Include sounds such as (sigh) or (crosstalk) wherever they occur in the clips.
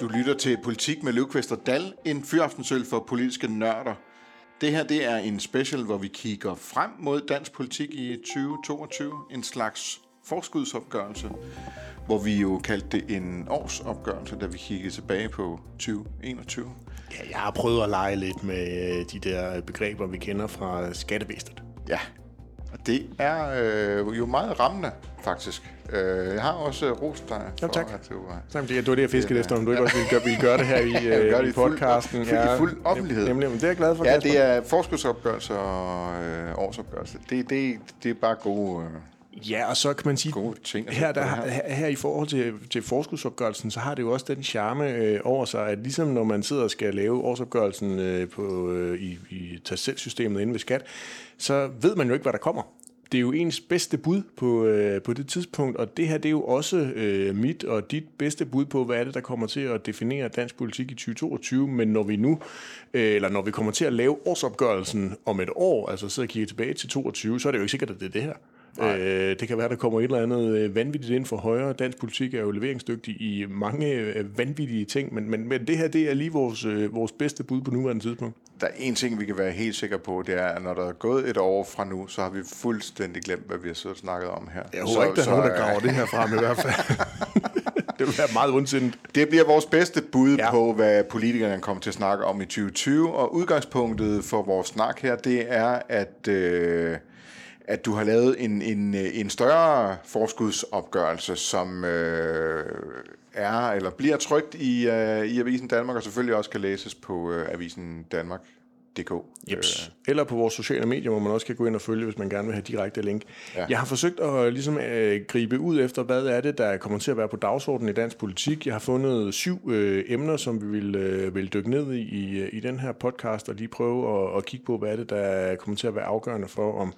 Du lytter til Politik med Løvqvist og Dal, en fyraftensøl for politiske nørder. Det her det er en special, hvor vi kigger frem mod dansk politik i 2022. En slags forskudsopgørelse, hvor vi jo kaldte det en årsopgørelse, da vi kiggede tilbage på 2021. Ja, jeg har prøvet at lege lidt med øh, de der begreber, vi kender fra skattevæsenet. Ja, og det er øh, jo meget rammende, faktisk. Øh, jeg har også øh, rost dig for, tak. at du var... Jamen, det, det var det, jeg fiskede efter, om du ikke også ville gøre, ville gøre det her i, Jeg vil gøre øh, det i i fuld- podcasten. fuld- i fuld offentlighed. Nemlig, men det er jeg glad for, Ja, Kasper. det er forskudsopgørelse og øh, årsopgørelse. Det, det, det er bare gode, øh, Ja, og så kan man sige, gode ting. her, der, her. her i forhold til, til forskudsopgørelsen, så har det jo også den charme øh, over sig, at ligesom når man sidder og skal lave årsopgørelsen øh, på, øh, i, i tasselsystemet inde ved skat, så ved man jo ikke, hvad der kommer. Det er jo ens bedste bud på, øh, på det tidspunkt, og det her det er jo også øh, mit og dit bedste bud på, hvad er det, der kommer til at definere dansk politik i 2022. Men når vi nu, øh, eller når vi kommer til at lave årsopgørelsen om et år, altså sidder og kigger tilbage til 22, så er det jo ikke sikkert, at det er det her. Øh, det kan være, der kommer et eller andet øh, vanvittigt ind for højre. Dansk politik er jo leveringsdygtig i mange øh, vanvittige ting, men, men, men det her det er lige vores, øh, vores bedste bud på nuværende tidspunkt. Der er en ting, vi kan være helt sikre på, det er, at når der er gået et år fra nu, så har vi fuldstændig glemt, hvad vi har siddet og snakket om her. Jeg håber ikke, der er nogen, der graver det her frem i hvert fald. (laughs) det vil være meget ondsindet. Det bliver vores bedste bud Ja. ja. på, hvad politikerne kommer til at snakke om i 2020, og udgangspunktet for vores snak her, det er, at, øh, at du har lavet en, en, øh, en større forskudsopgørelse, som øh, er eller bliver trygt i, øh, i Avisen Danmark, og selvfølgelig også kan læses på øh, Avisen Danmark.dk. Jeps. Eller på vores sociale medier, hvor man også kan gå ind og følge, hvis man gerne vil have direkte link. Ja. Ja. Jeg har forsøgt at ligesom, øh, gribe ud efter, hvad er det, der kommer til at være på dagsordenen i dansk politik. Jeg har fundet syv øh, emner, som vi vil, øh, vil dykke ned i, i i den her podcast, og lige prøve at, at kigge på, hvad er det, der kommer til at være afgørende for, om,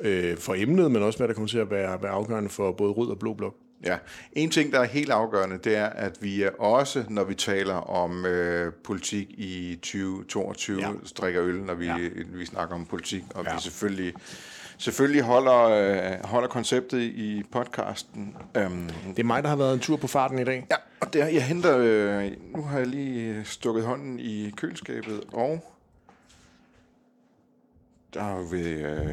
øh, for emnet, men også hvad der kommer til at være, være afgørende for både rød og blå blok. Ja, en ting, der er helt afgørende, det er, at vi også, når vi taler om øh, politik i 2022, Ja. drikker øl, når vi, Ja. vi snakker om politik, og ja. vi selvfølgelig, selvfølgelig holder, øh, holder konceptet i podcasten. Øhm, Det er mig, der har været en tur på farten i dag. ja, og der, jeg henter, øh, nu har jeg lige stukket hånden i køleskabet, og der er ved, øh,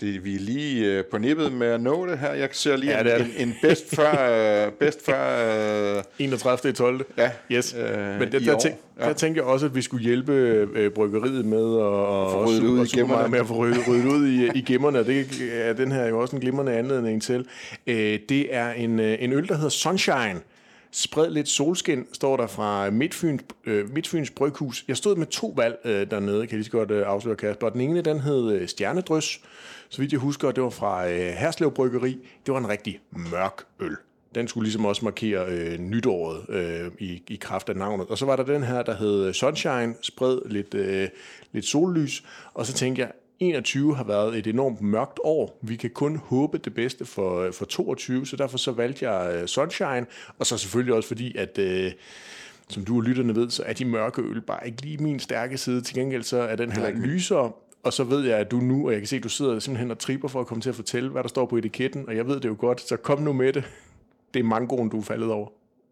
det, vi er lige øh, på nippet med at nå det her. Jeg ser lige Ja, det en, det. en, en bedst før, øh, bedst før øh, 31. 12. Ja, Yes. øh, Men der, i der, tænk, Ja. der tænkte jeg også, at vi skulle hjælpe øh, bryggeriet med at Få ryddet ud i gemmerne. med at få ryddet, ryddet ud i, i gemmerne. Det er den her jo også en glimrende anledning til. Øh, det er en, øh, en øl, der hedder Sunshine. Spred lidt solskin, står der fra Midtfyns, øh, Midtfyns Bryghus. Jeg stod med to valg øh, dernede, kan jeg lige så godt øh, afsløre, Kasper. Den ene, den hed øh, Stjernedrys. Så vidt jeg husker, det var fra øh, Herslev Bryggeri. Det var en rigtig mørk øl. Den skulle ligesom også markere øh, nytåret øh, i, i kraft af navnet. Og så var der den her, der hed Sunshine, spred lidt, øh, lidt sollys. Og så tænkte jeg, 21 har været et enormt mørkt år. Vi kan kun håbe det bedste for, for 22, så derfor så valgte jeg øh, Sunshine. Og så selvfølgelig også fordi, at... Øh, som du og lytterne ved, så er de mørke øl bare ikke lige min stærke side. Til gengæld så er den ikke lysere. Og så ved jeg, at du nu, og jeg kan se, at du sidder simpelthen og tripper for at komme til at fortælle, hvad der står på etiketten, og jeg ved det jo godt, så kom nu med det. Det er mangoen, du er faldet over.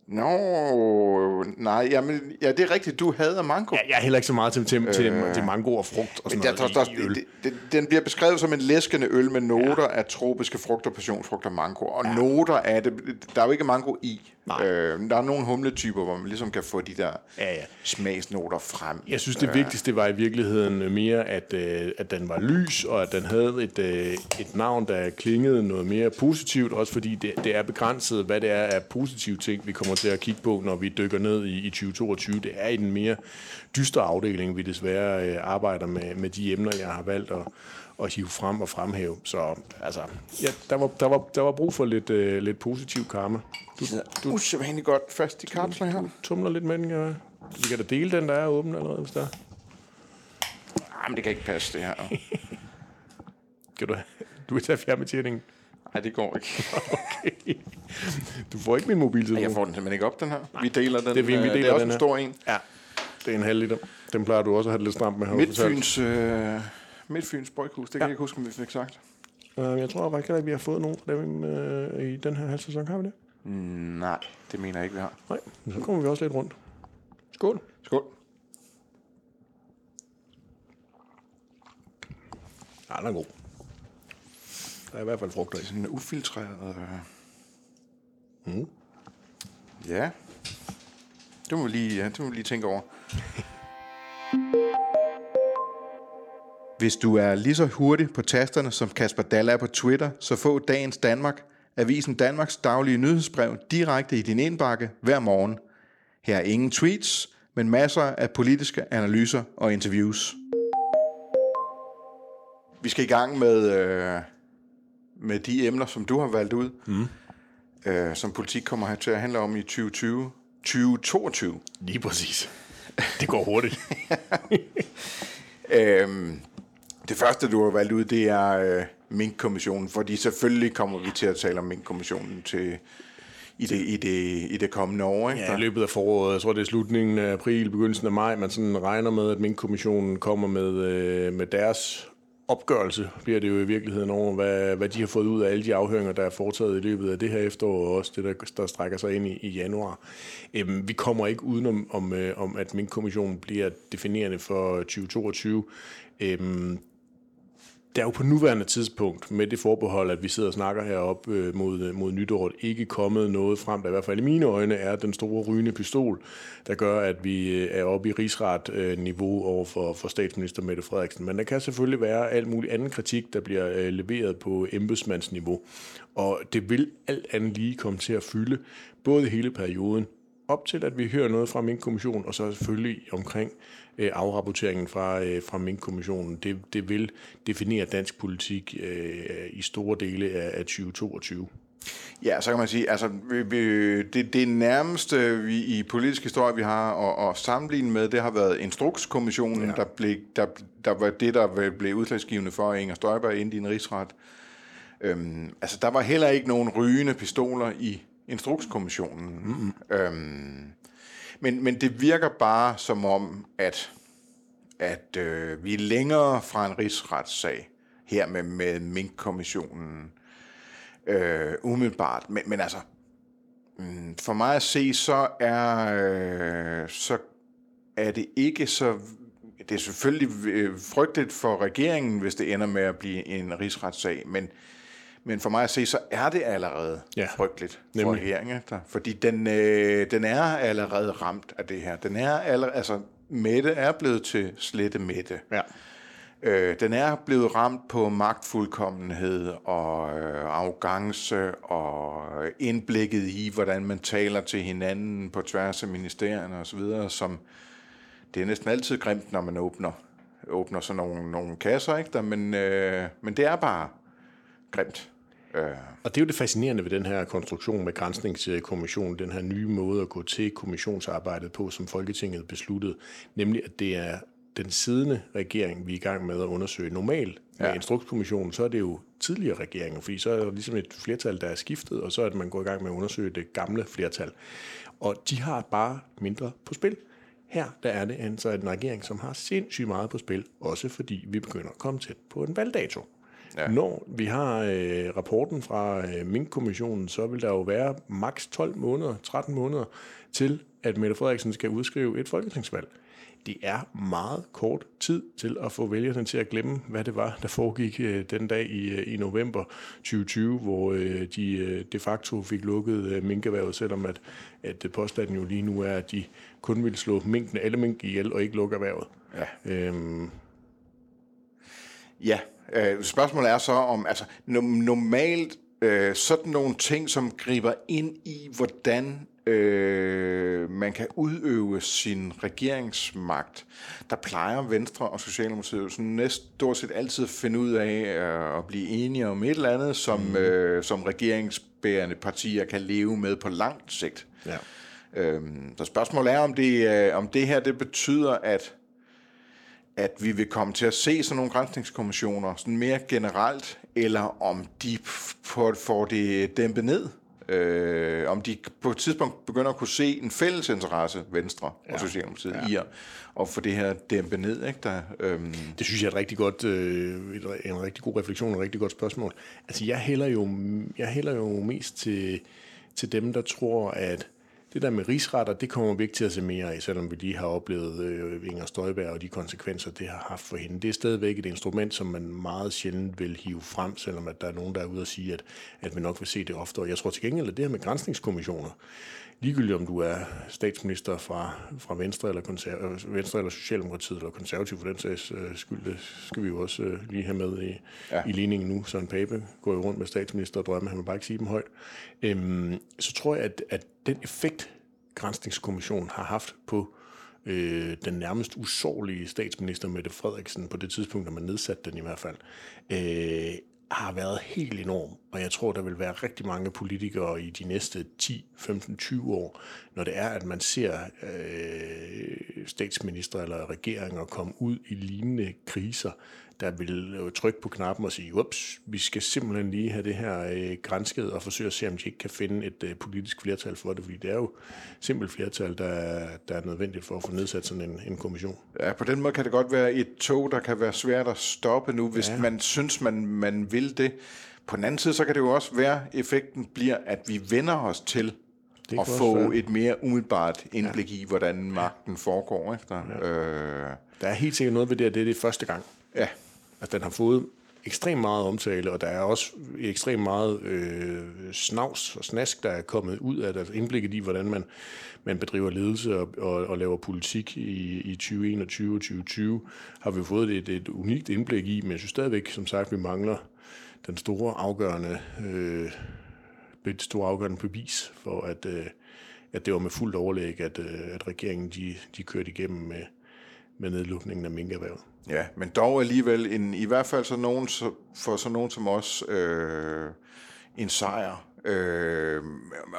Nå, nej, jamen, ja, det er rigtigt, du hader mango. Ja, jeg er heller ikke så meget til, til, til, til mango og frugt og sådan tror, noget der, i, i øl. det, det, den bliver beskrevet som en læskende øl med noter ja. af tropiske frugter, passionsfrugter og mango. Og ja. noter af det, der er jo ikke mango i. Nej. Øh, der er nogle humletyper, hvor man ligesom kan få de der Ja, ja. smagsnoter frem. Jeg synes, det vigtigste var i virkeligheden mere, at, øh, at den var lys, og at den havde et, øh, et navn, der klingede noget mere positivt, også fordi det, det er begrænset, hvad det er af positive ting, vi kommer til at kigge på, når vi dykker ned i, i 2022. Det er i den mere dystre afdeling, vi desværre øh, arbejder med, med de emner, jeg har valgt at, at hive frem og fremhæve. Så altså, ja, der, var, der, var, der var brug for lidt, øh, lidt positiv karma. Du, du usædvanligt godt fast i kapsler her. Tumler lidt med den, ja. Vi kan da dele den, der er åben allerede, hvis der er. Jamen, det kan ikke passe, det her. (laughs) Kan du, du vil tage fjernbetjeningen? Nej, det går ikke. (laughs) Okay. Du får ikke min mobiltelefon. Jeg får den simpelthen ikke op, den her. Vi deler den. Det er fint, vi øh, deler det er også den en her. stor en. Ja, det er en halv liter. Den plejer du også at have det lidt stramt med. fortalt. Midtfyns, øh, Midtfyns Bryghus, det kan jeg ikke huske, om vi fik sagt. Uh, jeg tror faktisk ikke, at vi har fået nogen fra dem uh, i den her halv sæson. Har vi det? Mm, nej, det mener jeg ikke, vi har. Nej, så kommer vi også lidt rundt. Skål. Skål. Ja, den er god. Der er i hvert fald frugter i. Sådan en ufiltreret... Øh... Mm. Ja. Det må vi lige, ja, det må vi lige tænke over. Hvis du er lige så hurtig på tasterne som Kasper Dalla er på Twitter, så få dagens Danmark, avisen Danmarks daglige nyhedsbrev, direkte i din indbakke hver morgen. Her er ingen tweets, men masser af politiske analyser og interviews. Vi skal i gang med, øh, med de emner, som du har valgt ud, mm. øh, som politik kommer til at handle om i 2020. 2022. Lige præcis. Det går hurtigt. (laughs) øhm, det første, du har valgt ud, det er øh, Mink-kommissionen, fordi selvfølgelig kommer vi til at tale om Mink-kommissionen til, i, det, i, det, i det kommende år. Ikke? Ja, i løbet af foråret, jeg tror det er slutningen af april, begyndelsen af maj, man sådan regner med, at Mink-kommissionen kommer med, øh, med deres opgørelse, bliver det jo i virkeligheden over, hvad, hvad de har fået ud af alle de afhøringer, der er foretaget i løbet af det her efterår, og også det, der, der strækker sig ind i, i januar. Øhm, vi kommer ikke udenom, om, øh, om at min kommission bliver definerende for 2022. Øhm, der er jo på nuværende tidspunkt, med det forbehold, at vi sidder og snakker heroppe øh, mod, øh, mod nytåret, ikke kommet noget frem, der i hvert fald i mine øjne er den store rygende pistol, der gør, at vi øh, er oppe i rigsret-niveau øh, over for, for statsminister Mette Frederiksen. Men der kan selvfølgelig være alt mulig anden kritik, der bliver øh, leveret på embedsmandsniveau. Og det vil alt andet lige komme til at fylde både hele perioden, op til, at vi hører noget fra Mink-kommissionen, og så selvfølgelig omkring øh, afrapporteringen fra, øh, fra Mink-kommissionen. Det, det vil definere dansk politik øh, i store dele af, af 2022. Ja, så kan man sige, altså vi, vi, det, det nærmeste vi, i politisk historie, vi har at, at sammenligne med, det har været Instrukskommissionen, ja. der, blev, der, der var det, der blev udslagsgivende for Inger Støjberg ind i en rigsret. Øhm, altså, der var heller ikke nogen rygende pistoler i Instrukskommissionen. Mm-hmm. Øhm, men, men det virker bare som om, at, at øh, vi er længere fra en rigsretssag her med, med Mink-kommissionen øh, umiddelbart. Men, men altså, mm, for mig at se, så er, øh, så er det ikke så... Det er selvfølgelig øh, frygteligt for regeringen, hvis det ender med at blive en rigsretssag, men men for mig at se, så er det allerede ja, frygteligt for regeringen. Der, fordi den, øh, den er allerede ramt af det her. Den er allerede, altså, Mette er blevet til slette Mette. Ja. Øh, den er blevet ramt på magtfuldkommenhed og øh, arrogance og indblikket i, hvordan man taler til hinanden på tværs af ministerierne osv., som det er næsten altid grimt, når man åbner, åbner sådan nogle, nogle kasser, ikke der? Men, øh, men det er bare grimt. Øh. Og det er jo det fascinerende ved den her konstruktion med grænsningskommissionen, den her nye måde at gå til kommissionsarbejdet på, som Folketinget besluttede, nemlig at det er den siddende regering, vi er i gang med at undersøge. Normalt med ja. Instrukskommissionen, så er det jo tidligere regeringer, fordi så er der ligesom et flertal, der er skiftet, og så er det, man går i gang med at undersøge det gamle flertal. Og de har bare mindre på spil. Her der er det altså en regering, som har sindssygt meget på spil, også fordi vi begynder at komme tæt på en valgdato. Ja. Når vi har øh, rapporten fra øh, Mink-kommissionen, så vil der jo være maks 12 måneder, 13 måneder til, at Mette Frederiksen skal udskrive et folketingsvalg. Det er meget kort tid til at få vælgerne til at glemme, hvad det var, der foregik øh, den dag i, øh, i november 2020, hvor øh, de øh, de facto fik lukket øh, minkerhvervet, selvom at, at påstanden jo lige nu er, at de kun vil slå minkene, alle mink ihjel og ikke lukke erhvervet. Ja. Øhm, ja, Øh, spørgsmålet er så om, altså normalt øh, sådan nogle ting, som griber ind i, hvordan øh, man kan udøve sin regeringsmagt, der plejer Venstre og Socialdemokratiet sådan næst stort set altid at finde ud af øh, at blive enige om et eller andet, som, mm. øh, som regeringsbærende partier kan leve med på langt sigt. Ja. Øh, så spørgsmålet er, om det, øh, om det her det betyder, at at vi vil komme til at se sådan nogle grænsningskommissioner sådan mere generelt, eller om de får det dæmpet ned. øh, om de på et tidspunkt begynder at kunne se en fælles interesse, Venstre ja. og Socialdemokratiet, ja. i at, at få det her dæmpet ned. Ikke? Der, øhm. Det synes jeg er et rigtig godt, øh, en rigtig god refleksion, et rigtig godt spørgsmål. Altså jeg hælder jo, jeg hælder jo mest til, til dem, der tror, at det der med rigsretter, det kommer vi ikke til at se mere af, selvom vi lige har oplevet øh, Inger Støjberg og de konsekvenser, det har haft for hende. Det er stadigvæk et instrument, som man meget sjældent vil hive frem, selvom at der er nogen, der er ude og sige, at, at vi nok vil se det oftere. Jeg tror til gengæld, at det her med grænsningskommissioner, ligegyldigt om du er statsminister fra, fra Venstre, eller konser- Venstre eller Socialdemokratiet eller konservativ for den sags øh, skyld, det skal vi jo også øh, lige have med i, ja. i ligningen nu. Søren Pape går jo rundt med statsminister og drømmer, han vil bare ikke sige dem højt. Øhm, så tror jeg, at, at den effekt, Grænsningskommissionen har haft på øh, den nærmest usårlige statsminister Mette Frederiksen på det tidspunkt, da man nedsatte den i hvert fald, øh, har været helt enorm, og jeg tror, der vil være rigtig mange politikere i de næste 10, 15, 20 år, når det er, at man ser øh, statsminister eller regeringer komme ud i lignende kriser, der vil øh, trykke på knappen og sige, ups, vi skal simpelthen lige have det her øh, grænsket og forsøge at se, om de ikke kan finde et øh, politisk flertal for det, fordi det er jo simpelt flertal, der, der er nødvendigt for at få nedsat sådan en, en kommission. Ja, på den måde kan det godt være et tog, der kan være svært at stoppe nu, hvis ja. man synes, man, man vil det. På den anden side, så kan det jo også være, at effekten bliver, at vi vender os til det at få være. et mere umiddelbart indblik ja. i, hvordan magten foregår. Efter. Ja. Øh. Der er helt sikkert noget ved det, at det er det første gang. Ja. At den har fået ekstremt meget omtale, og der er også ekstremt meget øh, snavs og snask, der er kommet ud af det, altså indblikket i, hvordan man, man bedriver ledelse og, og, og laver politik i, i 2021 og 2020, har vi fået et, et unikt indblik i, men jeg synes stadigvæk, som sagt, vi mangler den store afgørende, øh, det store afgørende bevis for, at, øh, at det var med fuldt overlæg, at, øh, at regeringen de, de kørte igennem med, med nedlukningen af minkerhvervet. Ja, men dog alligevel en, i hvert fald så nogen, så, for sådan nogen som os øh, en sejr øh,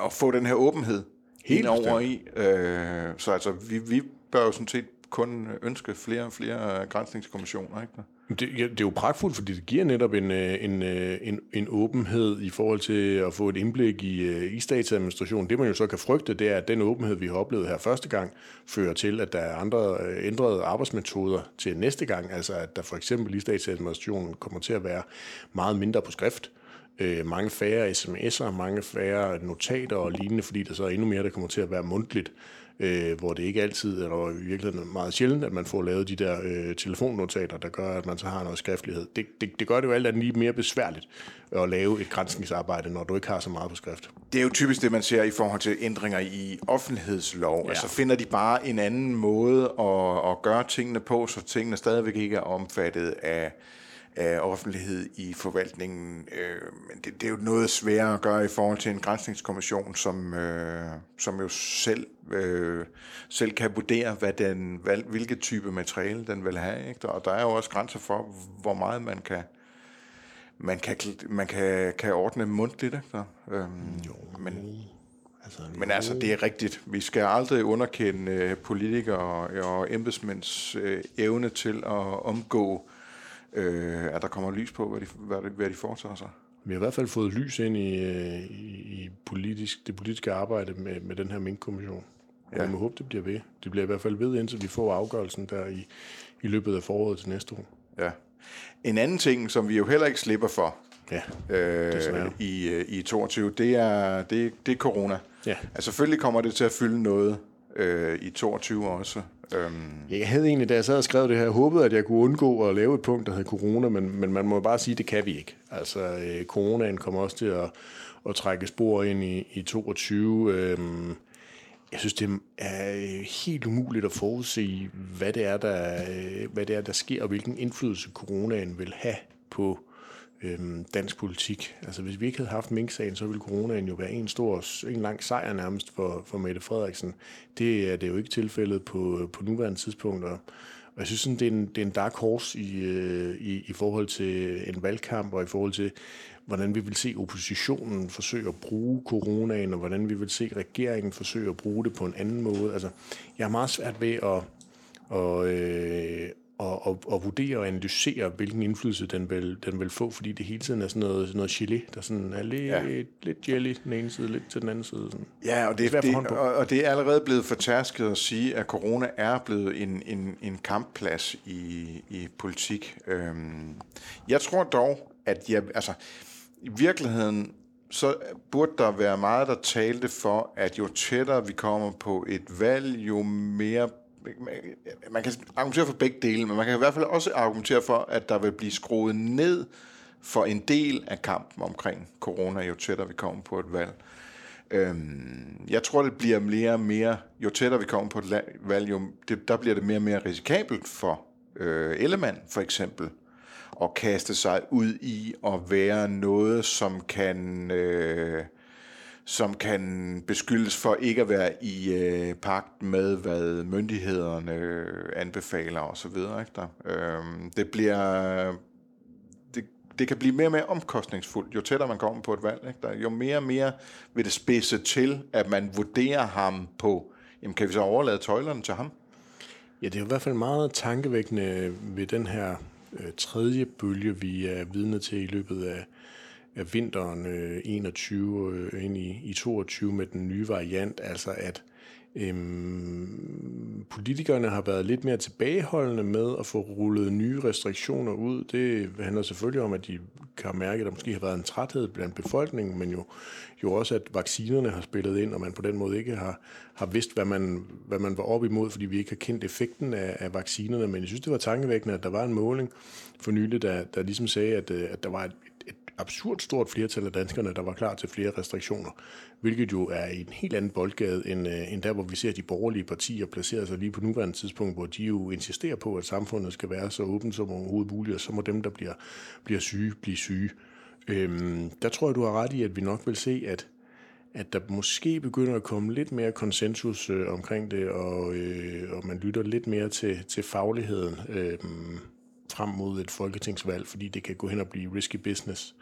at få den her åbenhed Helt over i. Øh, så altså, vi, vi bør jo sådan set kun ønske flere og flere øh, grænsningskommissioner. Ikke? Det, ja, det er jo pragtfuldt, fordi det giver netop en, øh, en, øh, en, en åbenhed i forhold til at få et indblik i, i statsadministrationen. Det man jo så kan frygte, det er, at den åbenhed, vi har oplevet her første gang, fører til, at der er andre ændrede arbejdsmetoder til næste gang. Altså at der for eksempel i statsadministrationen kommer til at være meget mindre på skrift øh, mange færre sms'er, mange færre notater og lignende, fordi der så er endnu mere, der kommer til at være mundtligt øh, hvor det ikke altid, eller i virkeligheden meget sjældent, at man får lavet de der øh, telefonnotater, der gør, at man så har noget skriftlighed. Det, det, det gør det jo alt andet lige mere besværligt at lave et grænsningsarbejde, når du ikke har så meget på skrift. Det er jo typisk det, man ser i forhold til ændringer i offentlighedslov. Ja. Altså finder de bare en anden måde at, at gøre tingene på, så tingene stadigvæk ikke er omfattet af af offentlighed i forvaltningen. Øh, men det, det er jo noget sværere at gøre i forhold til en grænsningskommission, som, øh, som jo selv, øh, selv kan vurdere, hvad den, hvad, hvilke type materiale den vil have. Ikke? Og der er jo også grænser for, hvor meget man kan, man kan, man kan, kan ordne mundtligt. Ikke? Øhm, jo, men, altså, men altså, det er rigtigt. Vi skal aldrig underkende øh, politikere og embedsmænds øh, evne til at omgå øh, at der kommer lys på, hvad de, hvad de, hvad de foretager sig. Vi har i hvert fald fået lys ind i, øh, i, i politisk, det politiske arbejde med, med den her minkkommission. Ja. Vi må håbe, det bliver ved. Det bliver i hvert fald ved, indtil vi får afgørelsen der i, i løbet af foråret til næste år. Ja. En anden ting, som vi jo heller ikke slipper for ja, øh, i, øh, i 22, det er, det, det er corona. Ja. Altså selvfølgelig kommer det til at fylde noget øh, i 22 også. Øhm. Jeg havde egentlig, da jeg sad og skrev det her, håbet, at jeg kunne undgå at lave et punkt, der hedder corona, men, men man må bare sige, at det kan vi ikke. Altså, øh, coronaen kommer også til at, at trække spor ind i, i 22. Øhm, jeg synes, det er øh, helt umuligt at forudse, hvad det er, der, øh, hvad det er, der sker, og hvilken indflydelse coronaen vil have på øh, dansk politik. Altså hvis vi ikke havde haft Mink-sagen, så ville coronaen jo være en stor, en lang sejr nærmest for, for Mette Frederiksen. Det er det jo ikke tilfældet på, på nuværende tidspunkt, og, og jeg synes, sådan, det, er en, det er en dark horse i, øh, i, i forhold til en valgkamp, og i forhold til, hvordan vi vil se oppositionen forsøge at bruge coronaen, og hvordan vi vil se regeringen forsøge at bruge det på en anden måde. Altså, jeg har meget svært ved at, at, øh, og, og, og vurdere og analysere, hvilken indflydelse den vil, den vil få, fordi det hele tiden er sådan noget, sådan noget gelé, der sådan er lidt, ja. lidt jelly den ene side, lidt til den anden side. Sådan. Ja, og det, det, og, og det er allerede blevet fortærsket at sige, at corona er blevet en, en, en kampplads i, i politik. Øhm, jeg tror dog, at jeg, altså, i virkeligheden, så burde der være meget, der talte for, at jo tættere vi kommer på et valg, jo mere man kan argumentere for begge dele, men man kan i hvert fald også argumentere for, at der vil blive skruet ned for en del af kampen omkring corona, jo tættere vi kommer på et valg. Øhm, jeg tror, det bliver mere og mere, jo tættere vi kommer på et valg, jo, det, der bliver det mere og mere risikabelt for øh, Ellemann for eksempel, at kaste sig ud i at være noget, som kan... Øh, som kan beskyldes for ikke at være i øh, pagt med, hvad myndighederne øh, anbefaler osv. Ikke øh, det bliver det, det kan blive mere og mere omkostningsfuldt, jo tættere man kommer på et valg. Ikke der, jo mere og mere vil det spidse til, at man vurderer ham på, jamen kan vi så overlade tøjlerne til ham? Ja, det er i hvert fald meget tankevækkende ved den her øh, tredje bølge, vi er vidne til i løbet af af vinteren øh, 21 øh, ind i, i 22 med den nye variant, altså at Øhm, politikerne har været lidt mere tilbageholdende med at få rullet nye restriktioner ud. Det handler selvfølgelig om, at de kan mærke, at der måske har været en træthed blandt befolkningen, men jo, jo også, at vaccinerne har spillet ind, og man på den måde ikke har, har vidst, hvad man, hvad man var op imod, fordi vi ikke har kendt effekten af, af vaccinerne. Men jeg synes, det var tankevækkende, at der var en måling for nylig, der, der ligesom sagde, at, øh, at der var et, absurd stort flertal af danskerne, der var klar til flere restriktioner, hvilket jo er i en helt anden boldgade, end, øh, end der, hvor vi ser de borgerlige partier placere sig lige på nuværende tidspunkt, hvor de jo insisterer på, at samfundet skal være så åbent som overhovedet muligt, og så må dem, der bliver, bliver syge, blive syge. Øhm, der tror jeg, du har ret i, at vi nok vil se, at at der måske begynder at komme lidt mere konsensus øh, omkring det, og, øh, og man lytter lidt mere til, til fagligheden. Øh, frem mod et folketingsvalg, fordi det kan gå hen og blive risky business.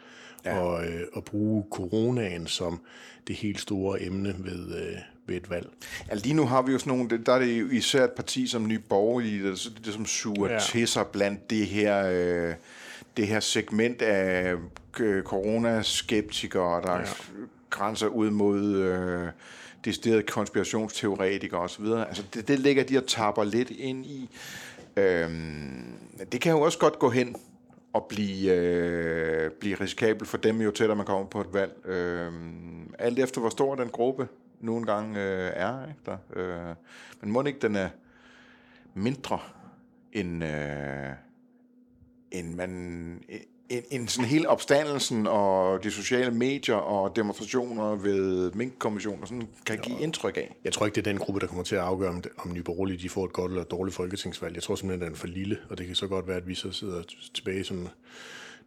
Ja. Og, øh, og bruge coronaen som det helt store emne ved, øh, ved et valg. Ja, lige nu har vi jo sådan nogle, der er det jo især et parti som Nye Borgerlige, det, det, det som suger ja. til sig blandt det her, øh, det her segment af øh, coronaskeptikere, der ja. grænser ud mod... Øh, deciderede konspirationsteoretikere osv. Altså det, det ligger de og tapper lidt ind i. Øhm, det kan jo også godt gå hen og blive, øh, blive risikabel for dem, jo tættere man kommer på et valg. Øh, alt efter, hvor stor den gruppe nogle gange øh, er. Ikke der? Øh, men må ikke, den er mindre end, øh, end man en, en sådan hele opstandelsen og de sociale medier og demonstrationer ved Mink-kommissionen sådan kan give indtryk af. Jeg tror ikke, det er den gruppe, der kommer til at afgøre, om, om Nye Borgerlige de får et godt eller dårligt folketingsvalg. Jeg tror simpelthen, den er for lille, og det kan så godt være, at vi så sidder tilbage som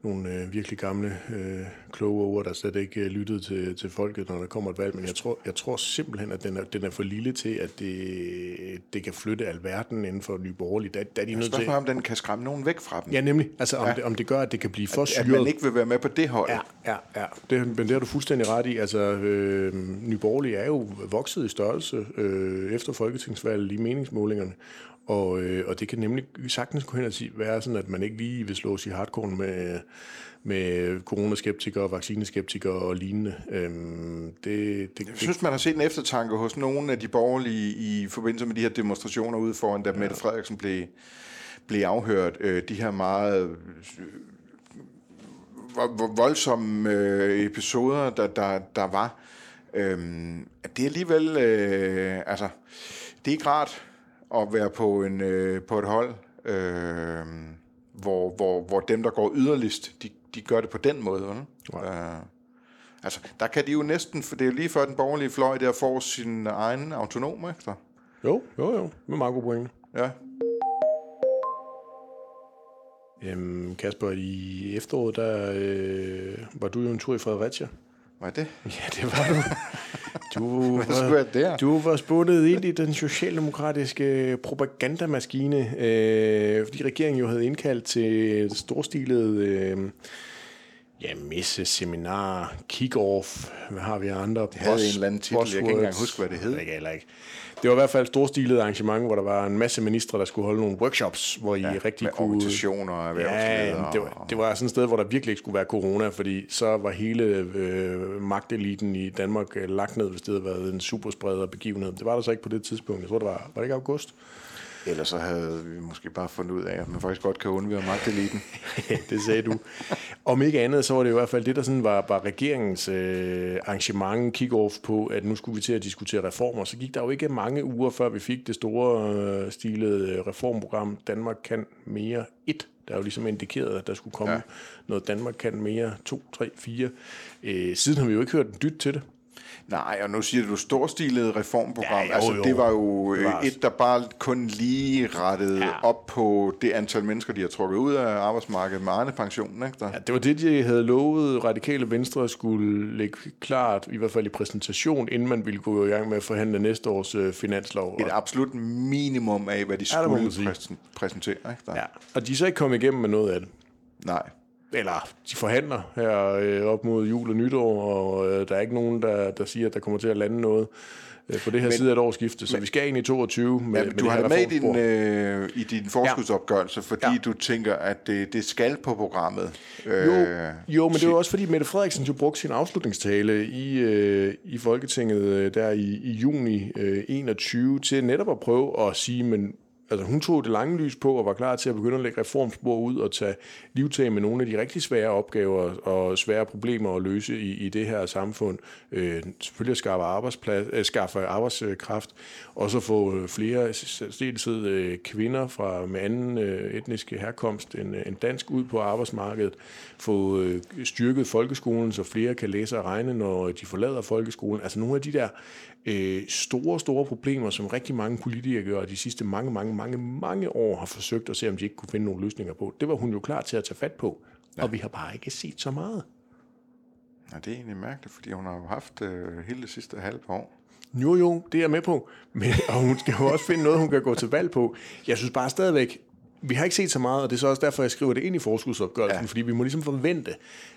nogle øh, virkelig gamle, øh, kloge ord, der slet ikke øh, lyttede til, til folket, når der kommer et valg. Men jeg tror, jeg tror simpelthen, at den er, den er for lille til, at det, det kan flytte alverden inden for Nye Borgerlige. Der, der er de nødt til... om den kan skræmme nogen væk fra dem. Ja, nemlig. Altså, om, ja. det, om det gør, at det kan blive for at, syret. At man ikke vil være med på det hold. Ja, ja, ja. Det, men det har du fuldstændig ret i. Altså, øh, Nye Borgerlige er jo vokset i størrelse øh, efter folketingsvalget i meningsmålingerne. Og, øh, og det kan nemlig sagtens gå hen og sige, være sådan, at man ikke lige vil slås i hardcore med, med coronaskeptikere, vaccineskeptikere og lignende. Øhm, det, det, Jeg synes, man har set en eftertanke hos nogle af de borgerlige i forbindelse med de her demonstrationer ude foran, da ja. Mette Frederiksen blev, blev afhørt. Øh, de her meget øh, voldsomme øh, episoder, der, der, der var. Øhm, det er alligevel... Øh, altså, det er ikke rart at være på, en, øh, på et hold, øh, hvor, hvor, hvor dem, der går yderligst, de, de gør det på den måde. Ikke? Øh, altså, der kan de jo næsten, for det er jo lige før den borgerlige fløj der får sin egen autonom efter. Jo, jo, jo. Med meget god pointe. Ja. Øhm, Kasper, i efteråret, der øh, var du jo en tur i Fredericia. Var det? (laughs) Ja, det var du. Du (laughs) var, der? du var spurgt ind i den socialdemokratiske propagandamaskine, øh, fordi regeringen jo havde indkaldt til et storstilet øh, ja, messe, seminar, kick-off, hvad har vi andre? Det havde en eller anden titel, jeg kan ikke engang huske, hvad det hed. Det kan ikke. Det var i hvert fald et storstilet arrangement, hvor der var en masse ministre, der skulle holde nogle workshops, hvor I Ja, rigtig med kunne... organisationer og. Ja, det var, det var sådan et sted, hvor der virkelig ikke skulle være corona, fordi så var hele øh, magteliten i Danmark øh, lagt ned, hvis det havde været en superspreder begivenhed. Det var der så ikke på det tidspunkt. Jeg tror, det var, var det ikke august? Ellers så havde vi måske bare fundet ud af, at man faktisk godt kan undvære magteliten. (laughs) (laughs) det sagde du. Om ikke andet, så var det i hvert fald det, der sådan var, var regeringens øh, arrangement, kick-off på, at nu skulle vi til at diskutere reformer. Så gik der jo ikke mange uger, før vi fik det store øh, stilede øh, reformprogram Danmark kan mere 1 der er jo ligesom indikeret, at der skulle komme. Ja. noget Danmark kan mere 2, 3, 4. Øh, siden har vi jo ikke hørt en dyt til det. Nej, og nu siger du storstilet reformprogram. Ja, jo, altså, jo. det var jo Det var- øh, et, der bare kun lige rettede Ja. op på det antal mennesker, de har trukket ud af arbejdsmarkedet med egne pensionen. Ikke? Der? Ja, det var det, de havde lovet Radikale Venstre skulle lægge klart, i hvert fald i præsentation, inden man ville gå i gang med at forhandle næste års øh, finanslov. Et absolut minimum af, hvad de Ja, skulle præsen- præsentere. Ikke? Der? Ja, og de er så ikke kommet igennem med noget af det. Nej. Eller de forhandler her øh, op mod jul og nytår, og øh, der er ikke nogen, der, der siger, at der kommer til at lande noget øh, på det her men, side af et årsskifte. Så vi skal ind i 22 med, Ja, med du det har det med i din, øh, i din forskudsopgørelse, fordi ja. du tænker, at det, det skal på programmet. Øh, Jo, jo, men det var også fordi Mette Frederiksen jo brugte sin afslutningstale i, øh, i Folketinget øh, der i, i juni øh, 21 til netop at prøve at sige, men altså, hun tog det lange lys på og var klar til at begynde at lægge reformspor ud og tage livtag med nogle af de rigtig svære opgaver og svære problemer at løse i, i det her samfund. Øh, selvfølgelig at skaffe, arbejdsplads, øh, skaffe arbejdskraft, og så få øh, flere særdeleshed øh, kvinder fra med anden øh, etnisk herkomst end, øh, end dansk ud på arbejdsmarkedet, få øh, styrket folkeskolen, så flere kan læse og regne, når de forlader folkeskolen. Altså nogle af de der øh, store, store problemer, som rigtig mange politikere de sidste mange, mange, mange, mange år har forsøgt at se, om de ikke kunne finde nogle løsninger på. Det var hun jo klar til at tage fat på, ja. og vi har bare ikke set så meget. Ja, det er egentlig mærkeligt, fordi hun har jo haft øh, hele det sidste halve år. Jo, jo, det er jeg med på. Men, og hun skal jo også finde noget, hun kan gå til valg på. Jeg synes bare stadigvæk, vi har ikke set så meget, og det er så også derfor, jeg skriver det ind i forskudsopgørelsen, ja. Fordi vi må ligesom forvente,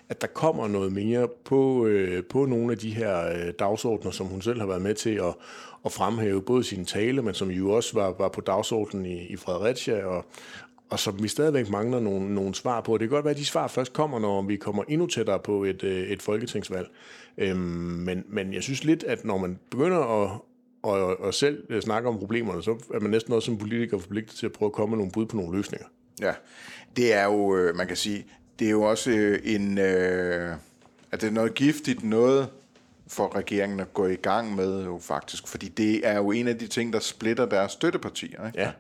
at der kommer noget mere på, øh, på nogle af de her øh, dagsordner, som hun selv har været med til at, at fremhæve, både sin tale, men som jo også var, var på dagsordenen i, i Fredericia, og, og som vi stadigvæk mangler nogle, nogle svar på. Det kan godt være, at de svar først kommer, når vi kommer endnu tættere på et, øh, et folketingsvalg. Øhm, men, men jeg synes lidt, at når man begynder at, og, og selv øh, snakke om problemerne, så er man næsten også som politiker forpligtet til at prøve at komme med nogle bud på nogle løsninger. Ja, det er jo, øh, man kan sige, det er jo også øh, en, øh, at det er noget giftigt noget for regeringen at gå i gang med jo faktisk, fordi det er jo en af de ting, der splitter deres støttepartier. Ikke? Ja.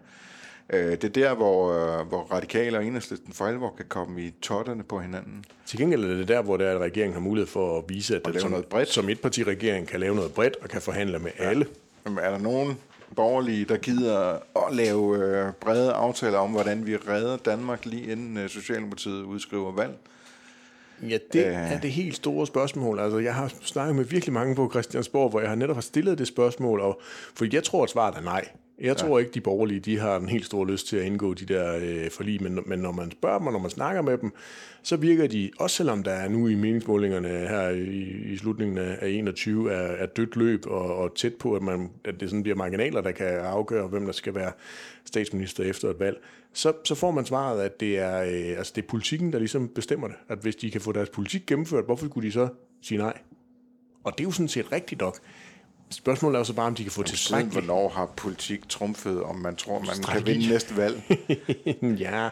Øh, det er der, hvor, øh, hvor radikale og enhedslisten for alvor kan komme i totterne på hinanden. Til gengæld er det der, hvor det er, at regeringen har mulighed for at vise, at lave som, noget bredt. som et parti-regering kan lave noget bredt og kan forhandle med ja. alle. Er der nogen borgerlige, der gider at lave øh, brede aftaler om, hvordan vi redder Danmark lige inden øh, Socialdemokratiet udskriver valg? Ja, det øh. er det helt store spørgsmål. Altså, jeg har snakket med virkelig mange på Christiansborg, hvor jeg har netop har stillet det spørgsmål, og, for jeg tror, at svaret er nej. Jeg tror ikke, de borgerlige de har en helt stor lyst til at indgå de der øh, forlig, men, men når man spørger dem, og når man snakker med dem, så virker de, også selvom der er nu i meningsmålingerne her i, i slutningen af, af 21, er, er dødt løb og, og tæt på, at, man, at det sådan bliver marginaler, der kan afgøre, hvem der skal være statsminister efter et valg, så, så får man svaret, at det er, øh, altså det er politikken, der ligesom bestemmer det. At hvis de kan få deres politik gennemført, hvorfor kunne de så sige nej? Og det er jo sådan set rigtigt nok. Spørgsmålet er jo så bare, om de kan få Siden tilstrækkeligt. hvornår har politik trumfet, om man tror, man kan vinde næste valg? (laughs) ja,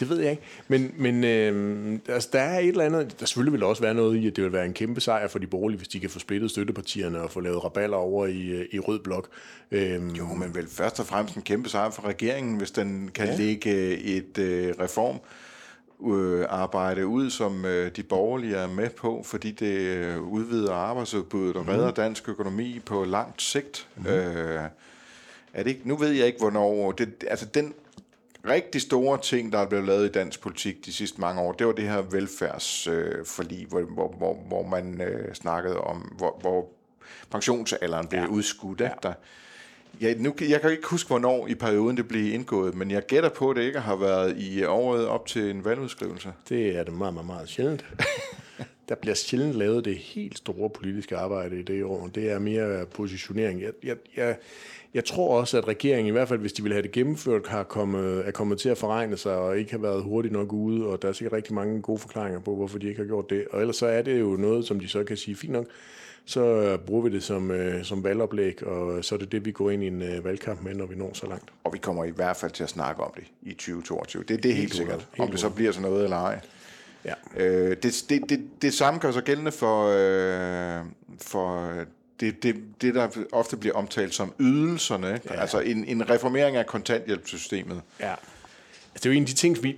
det ved jeg ikke. Men, men øh, altså, der er et eller andet... Der selvfølgelig vil også være noget i, at det vil være en kæmpe sejr for de borgerlige, hvis de kan få splittet støttepartierne og få lavet raballer over i, øh, i rød blok. Øh, Jo, men vel først og fremmest en kæmpe sejr for regeringen, hvis den kan ja. lægge et øh, reform øh, arbejde ud, som øh, de borgerlige er med på, fordi det øh, udvider arbejdsudbuddet og redder dansk økonomi på langt sigt. Mm. Øh, er det ikke, nu ved jeg ikke, hvornår... Det, altså den rigtig store ting, der er blevet lavet i dansk politik de sidste mange år, det var det her velfærdsforlig, øh, hvor, hvor, hvor, hvor man øh, snakkede om, hvor, hvor pensionsalderen blev ja. udskudt. Ja. Der, Ja, nu, jeg kan ikke huske, hvornår i perioden det blev indgået, men jeg gætter på, at det ikke har været i øh, året op til en valgudskrivelse. det er det meget, meget, meget sjældent. der bliver sjældent lavet det helt store politiske arbejde i det år. Det er mere positionering. Jeg, jeg, jeg, jeg tror også, at regeringen, i hvert fald hvis de vil have det gennemført, har kommet, er kommet til at forregne sig og ikke har været hurtigt nok ude, og der er sikkert rigtig mange gode forklaringer på, hvorfor de ikke har gjort det. Og ellers så er det jo noget, som de så kan sige, fint nok, så bruger vi det som, øh, som valgoplæg, og så er det det, vi går ind i en øh, valgkamp med, når vi når så langt. Og vi kommer i hvert fald til at snakke om det i 2022. Det, det er helt, helt sikkert. Helt om det så bliver sådan noget eller ej. Ja. Øh, det, det, det, det samme gør sig gældende for, øh, for det, det, det, der ofte bliver omtalt som ydelserne. Ikke? Ja. Altså en, en reformering af kontanthjælpssystemet. Ja. Altså, det er jo en af de ting, vi,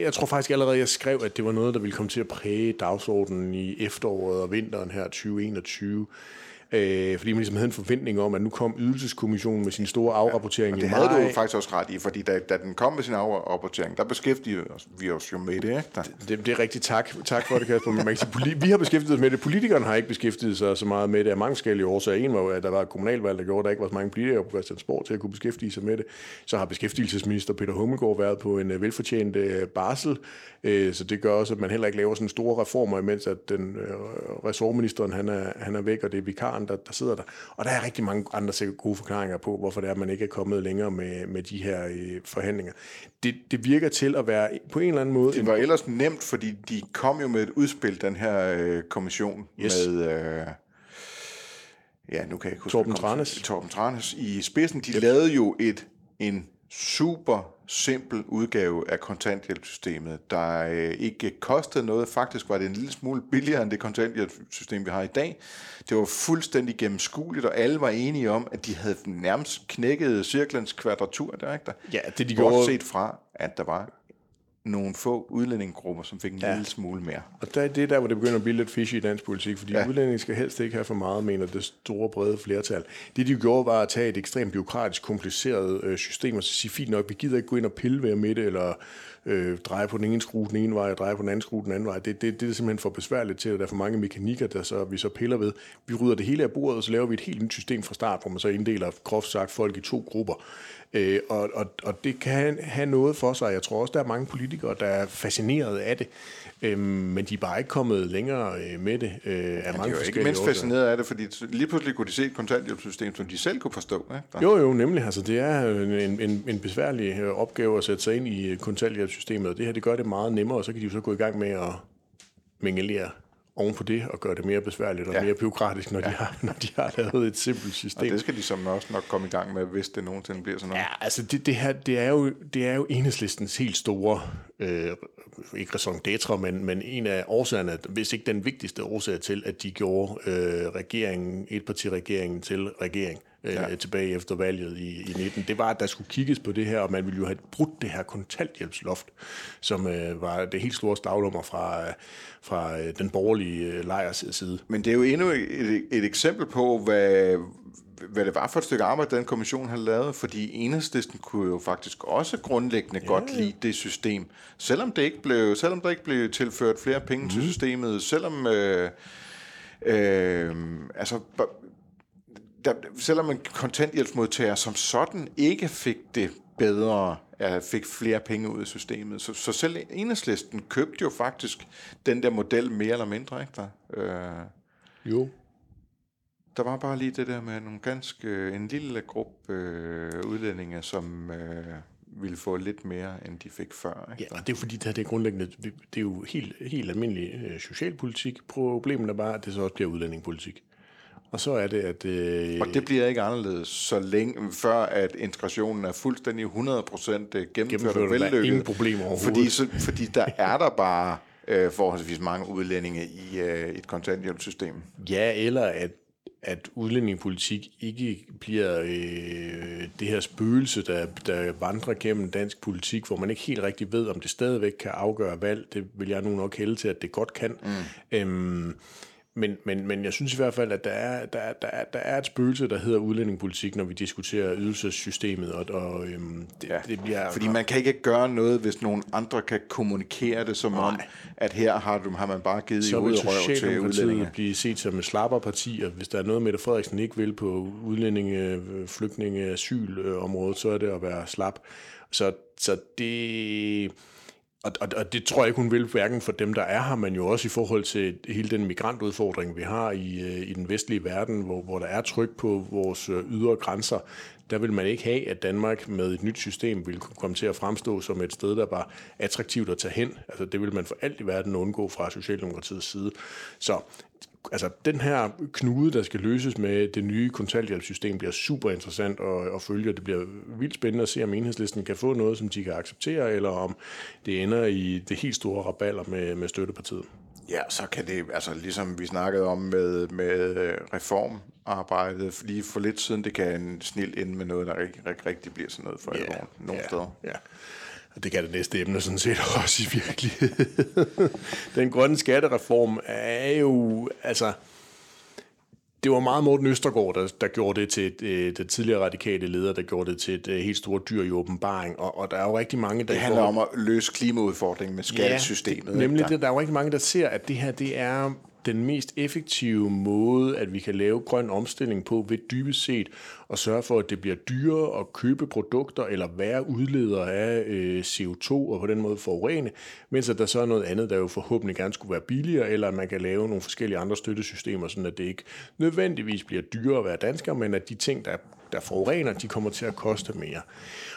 jeg tror faktisk allerede, jeg skrev, at det var noget, der ville komme til at præge dagsordenen i efteråret og vinteren her 2021 øh, fordi man ligesom havde en forventning om, at nu kom ydelseskommissionen med sin store afrapportering ja, det i havde du jo faktisk også ret i, fordi da, da den kom med sin afrapportering, der beskæftigede vi os jo med det. Ikke? Det, det, det er rigtigt. Tak, tak for det, Kasper. Man kan sige, vi har beskæftiget os med det. Politikerne har ikke beskæftiget sig så meget med det af mange forskellige årsager. En var jo, at der var et kommunalvalg, der gjorde, at der ikke var så mange politikere på Christiansborg til at kunne beskæftige sig med det. Så har beskæftigelsesminister Peter Hummelgaard været på en øh, velfortjent øh, barsel, øh, så det gør også, at man heller ikke laver sådan store reformer, imens at den ressortministeren han er, han er væk, og det er vikaren, der, der sidder der. Og der er rigtig mange andre gode forklaringer på, hvorfor det er, at man ikke er kommet længere med, med de her øh, forhandlinger. Det, det virker til at være på en eller anden måde... Det var en... ellers nemt, fordi de kom jo med et udspil, den her øh, kommission, yes. med... Øh, ja, nu kan jeg ikke huske... Torben Tranes. Torben Tranes i spidsen. De yep. lavede jo et en super simpel udgave af kontanthjælpssystemet, der øh, ikke kostede noget. Faktisk var det en lille smule billigere end det kontanthjælpssystem, vi har i dag. Det var fuldstændig gennemskueligt, og alle var enige om, at de havde nærmest knækket cirklens kvadratur. Der, ikke der? Ja, det de gjorde... set fra, at der var nogle få udlændingegrupper, som fik en ja. lille smule mere. Og der, det er der, hvor det begynder at blive lidt fishy i dansk politik, fordi ja. udlændinge skal helst ikke have for meget, mener det store, brede flertal. Det, de gjorde, var at tage et ekstremt byråkratisk, kompliceret øh, system og så sige, fint nok, vi gider ikke gå ind og pille ved med det, eller øh, dreje på den ene skrue den ene vej, og dreje på den anden skrue den anden vej. Det, det, det er simpelthen for besværligt til, at der er for mange mekanikker, der så, vi så piller ved. Vi rydder det hele af bordet, og så laver vi et helt nyt system fra start, hvor man så inddeler groft sagt folk i to grupper. Øh, og, og, og det kan have noget for sig. Jeg tror også, der er mange politikere, der er fascineret af det, øh, men de er bare ikke kommet længere øh, med det. Øh, af ja, mange de er jo ikke mindst fascineret af det, fordi lige pludselig kunne de se et kontanthjælpssystem, som de selv kunne forstå. Ikke? Jo, jo, nemlig. Altså, det er en, en, en besværlig øh, opgave at sætte sig ind i kontanthjælpssystemet, og det her det gør det meget nemmere, og så kan de jo så gå i gang med at mingelere oven på det og gøre det mere besværligt og ja. mere byråkratisk, når, ja. de har, når de har lavet et simpelt system. Og det skal de som også nok komme i gang med, hvis det nogensinde bliver sådan noget. Ja, altså det, det her, det er jo, det er jo enhedslistens helt store, øh, ikke raison d'etre, men, men en af årsagerne, hvis ikke den vigtigste årsag til, at de gjorde øh, regeringen, etpartiregeringen til regering øh, ja. tilbage efter valget i, i 19, det var, at der skulle kigges på det her, og man ville jo have brudt det her kontanthjælpsloft, som øh, var det helt store stavlummer fra, fra øh, den borgerlige øh, lejrs side. Men det er jo endnu et, et eksempel på, hvad, hvad det var for et stykke arbejde, den kommission har lavet, fordi enhedslisten kunne jo faktisk også grundlæggende ja. godt lide det system, selvom det ikke blev, selvom der ikke blev tilført flere penge mm. til mhm. systemet, selvom øh, øh, altså der, selvom en kontanthjælpsmodtager som sådan ikke fik det bedre, fik flere penge ud af systemet. Så, så selv enhedslisten købte jo faktisk den der model mere eller mindre, ikke der? Øh, jo. Der var bare lige det der med nogle ganske, en lille gruppe øh, udlændinge, som øh, ville få lidt mere, end de fik før. Ikke? Ja, og det er fordi, det, her, det er grundlæggende, det er jo helt, helt almindelig øh, socialpolitik. Problemet er bare, at det så også bliver udlændingepolitik. Og så er det, at... Øh... Og det bliver ikke anderledes, så længe før at integrationen er fuldstændig 100% gennemført, gennemført og vellykket. ingen problemer overhovedet. Fordi, så, fordi der er der bare øh, forholdsvis mange udlændinge i øh, et kontanthjælpssystem. Ja, eller at at udlændingepolitik ikke bliver øh, det her spøgelse, der, der vandrer gennem dansk politik, hvor man ikke helt rigtig ved, om det stadigvæk kan afgøre valg. Det vil jeg nu nok hælde til, at det godt kan. Mm. Øhm, men, men, men jeg synes i hvert fald, at der er, der, er, der, er, der er et spøgelse, der hedder udlændingepolitik, når vi diskuterer ydelsessystemet. Og, og øhm, det, ja, det bliver, fordi man kan ikke gøre noget, hvis nogen andre kan kommunikere det som nej. om, at her har, du, har man bare givet så i røv til udlændinge. blive set som et slapperparti, og hvis der er noget, Mette Frederiksen ikke vil på udlændinge, flygtninge, asylområdet, så er det at være slap. Så, så det og, og, og det tror jeg ikke, hun vil, hverken for dem, der er her, men jo også i forhold til hele den migrantudfordring, vi har i, øh, i den vestlige verden, hvor, hvor der er tryk på vores øh, ydre grænser. Der vil man ikke have, at Danmark med et nyt system vil kunne komme til at fremstå som et sted, der var attraktivt at tage hen. Altså, det vil man for alt i verden undgå fra Socialdemokratiets side. Så altså, den her knude, der skal løses med det nye kontanthjælpssystem, bliver super interessant at, at følge. Det bliver vildt spændende at se, om enhedslisten kan få noget, som de kan acceptere, eller om det ender i det helt store raballer med, med støttepartiet. Ja, så kan det, altså ligesom vi snakkede om med, med reformarbejdet lige for lidt siden, det kan en snil ind med noget, der rigtig, rigtig, rigtig bliver sådan noget for yeah, alvor nogle ja, steder. Ja. Det kan det næste emne sådan set (laughs) også i virkeligheden. Den grønne skattereform er jo, altså, det var meget Morten Østergaard, der, der gjorde det til et, øh, den tidligere radikale leder, der gjorde det til et øh, helt stort dyr i åbenbaring. Og, og der er jo rigtig mange, der... Det handler går, om at løse klimaudfordringen med skattesystemet. Ja, nemlig det, der er jo rigtig mange, der ser, at det her det er den mest effektive måde, at vi kan lave grøn omstilling på, ved dybest set at sørge for, at det bliver dyrere at købe produkter eller være udleder af øh, CO2 og på den måde forurene, mens at der så er noget andet, der jo forhåbentlig gerne skulle være billigere, eller at man kan lave nogle forskellige andre støttesystemer, sådan at det ikke nødvendigvis bliver dyrere at være dansker, men at de ting, der, der forurener, de kommer til at koste mere.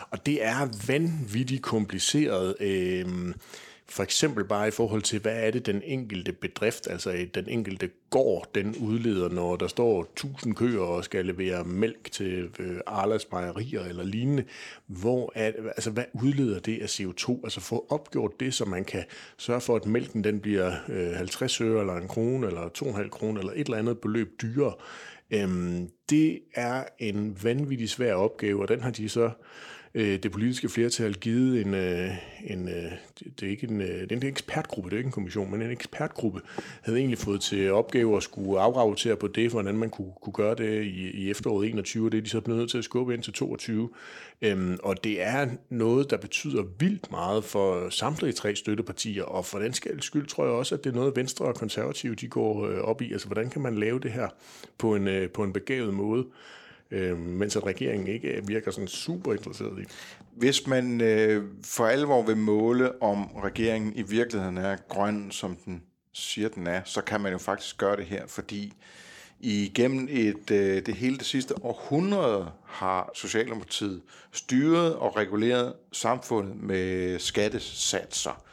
Og det er vanvittigt kompliceret. Øh, for eksempel bare i forhold til, hvad er det den enkelte bedrift, altså den enkelte gård, den udleder, når der står 1000 køer og skal levere mælk til øh, Arlas mejerier eller lignende. Hvor er, altså, hvad udleder det af CO2? Altså få opgjort det, så man kan sørge for, at mælken den bliver øh, 50 øre eller en krone eller 2,5 kroner eller et eller andet beløb dyrere. Øhm, det er en vanvittig svær opgave, og den har de så øh, Øh, det politiske flertal givet en, øh, en øh, det er ikke en, øh, det er en ekspertgruppe, det er ikke en kommission, men en ekspertgruppe havde egentlig fået til opgave at skulle afrapportere på det, hvordan man kunne, kunne gøre det i, i efteråret 21, og det er de så blevet nødt til at skubbe ind til 22. Øhm, og det er noget, der betyder vildt meget for samtlige tre støttepartier, og for den skyld tror jeg også, at det er noget, Venstre og Konservative de går øh, op i. Altså, hvordan kan man lave det her på en, øh, på en begavet måde? Øh, mens at regeringen ikke virker sådan super interesseret i. Hvis man øh, for alvor vil måle, om regeringen i virkeligheden er grøn, som den siger, den er, så kan man jo faktisk gøre det her, fordi igennem et, øh, det hele det sidste århundrede har Socialdemokratiet styret og reguleret samfundet med skattesatser.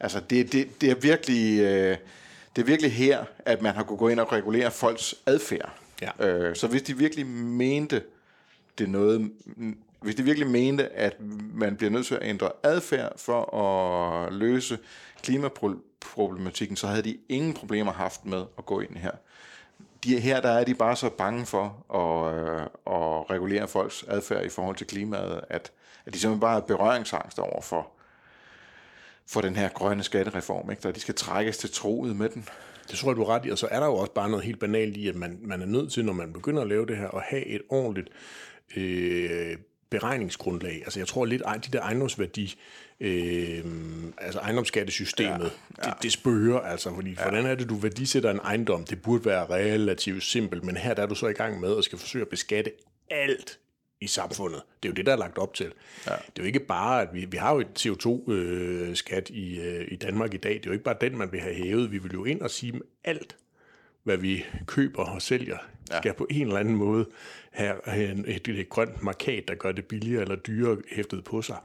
Altså det, det, det er virkelig... Øh, det er virkelig her, at man har kunnet gå ind og regulere folks adfærd. Ja. Øh, så hvis de virkelig mente det noget, hvis de virkelig mente, at man bliver nødt til at ændre adfærd for at løse klimaproblematikken, så havde de ingen problemer haft med at gå ind her. De, her der er de bare så bange for at, øh, at regulere folks adfærd i forhold til klimaet, at, at de simpelthen bare er berøringsangst over for, for den her grønne skattereform, ikke? der de skal trækkes til troet med den. Det tror jeg, du er ret i, og så er der jo også bare noget helt banalt i, at man, man er nødt til, når man begynder at lave det her, at have et ordentligt øh, beregningsgrundlag. Altså jeg tror lidt, at de der ejendomsværdi, øh, altså ejendomsskattesystemet, ja, ja. Det, det spørger altså, fordi ja. hvordan er det, du værdisætter en ejendom? Det burde være relativt simpelt, men her der er du så i gang med at skal forsøge at beskatte alt i samfundet. Det er jo det, der er lagt op til. Ja. Det er jo ikke bare, at vi, vi har jo et CO2-skat øh, i, øh, i Danmark i dag. Det er jo ikke bare den, man vil have hævet. Vi vil jo ind og sige, alt, hvad vi køber og sælger, ja. skal på en eller anden måde have et, et, et grønt markat, der gør det billigere eller dyrere hæftet på sig.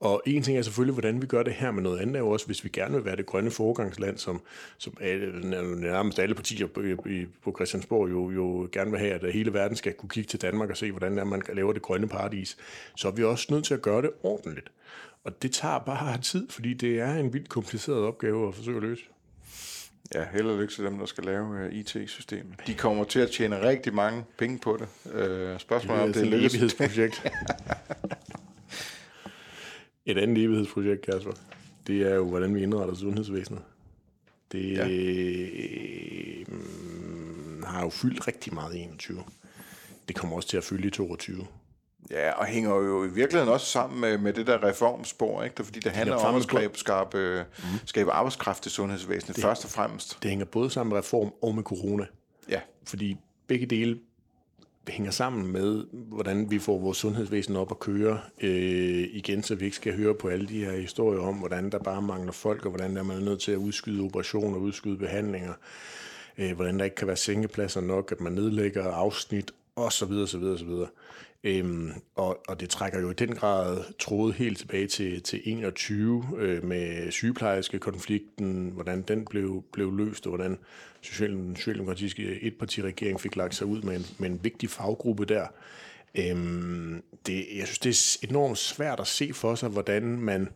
Og en ting er selvfølgelig, hvordan vi gør det her, men noget andet er jo også, hvis vi gerne vil være det grønne foregangsland, som, som alle, nærmest alle partier på, på Christiansborg jo, jo gerne vil have, at hele verden skal kunne kigge til Danmark og se, hvordan man laver det grønne paradis, så er vi også nødt til at gøre det ordentligt. Og det tager bare tid, fordi det er en vildt kompliceret opgave at forsøge at løse. Ja, held og lykke til dem, der skal lave uh, øh, IT-systemet. De kommer til at tjene rigtig mange penge på det. Uh, spørgsmålet er, om det er et evighedsprojekt. (laughs) Et andet evighedsprojekt, Kasper, det er jo, hvordan vi indretter sundhedsvæsenet. Det ja. øh, har jo fyldt rigtig meget i 21. Det kommer også til at fylde i 22. Ja, og hænger jo i virkeligheden også sammen med, med det der reformspor, ikke? fordi det handler om at skabe, skabe, mm. skabe arbejdskraft i sundhedsvæsenet, det, først og fremmest. Det hænger både sammen med reform og med corona. Ja. Fordi begge dele hænger sammen med, hvordan vi får vores sundhedsvæsen op at køre øh, igen, så vi ikke skal høre på alle de her historier om, hvordan der bare mangler folk, og hvordan der man er nødt til at udskyde operationer, udskyde behandlinger, øh, hvordan der ikke kan være sengepladser nok, at man nedlægger afsnit, og så videre, Øhm, og, og det trækker jo i den grad trådet helt tilbage til, til 21 øh, med sygeplejerske konflikten, hvordan den blev, blev løst, og hvordan den socialdemokratiske etpartiregering fik lagt sig ud med en, med en vigtig faggruppe der. Øhm, det, jeg synes, det er enormt svært at se for sig, hvordan man,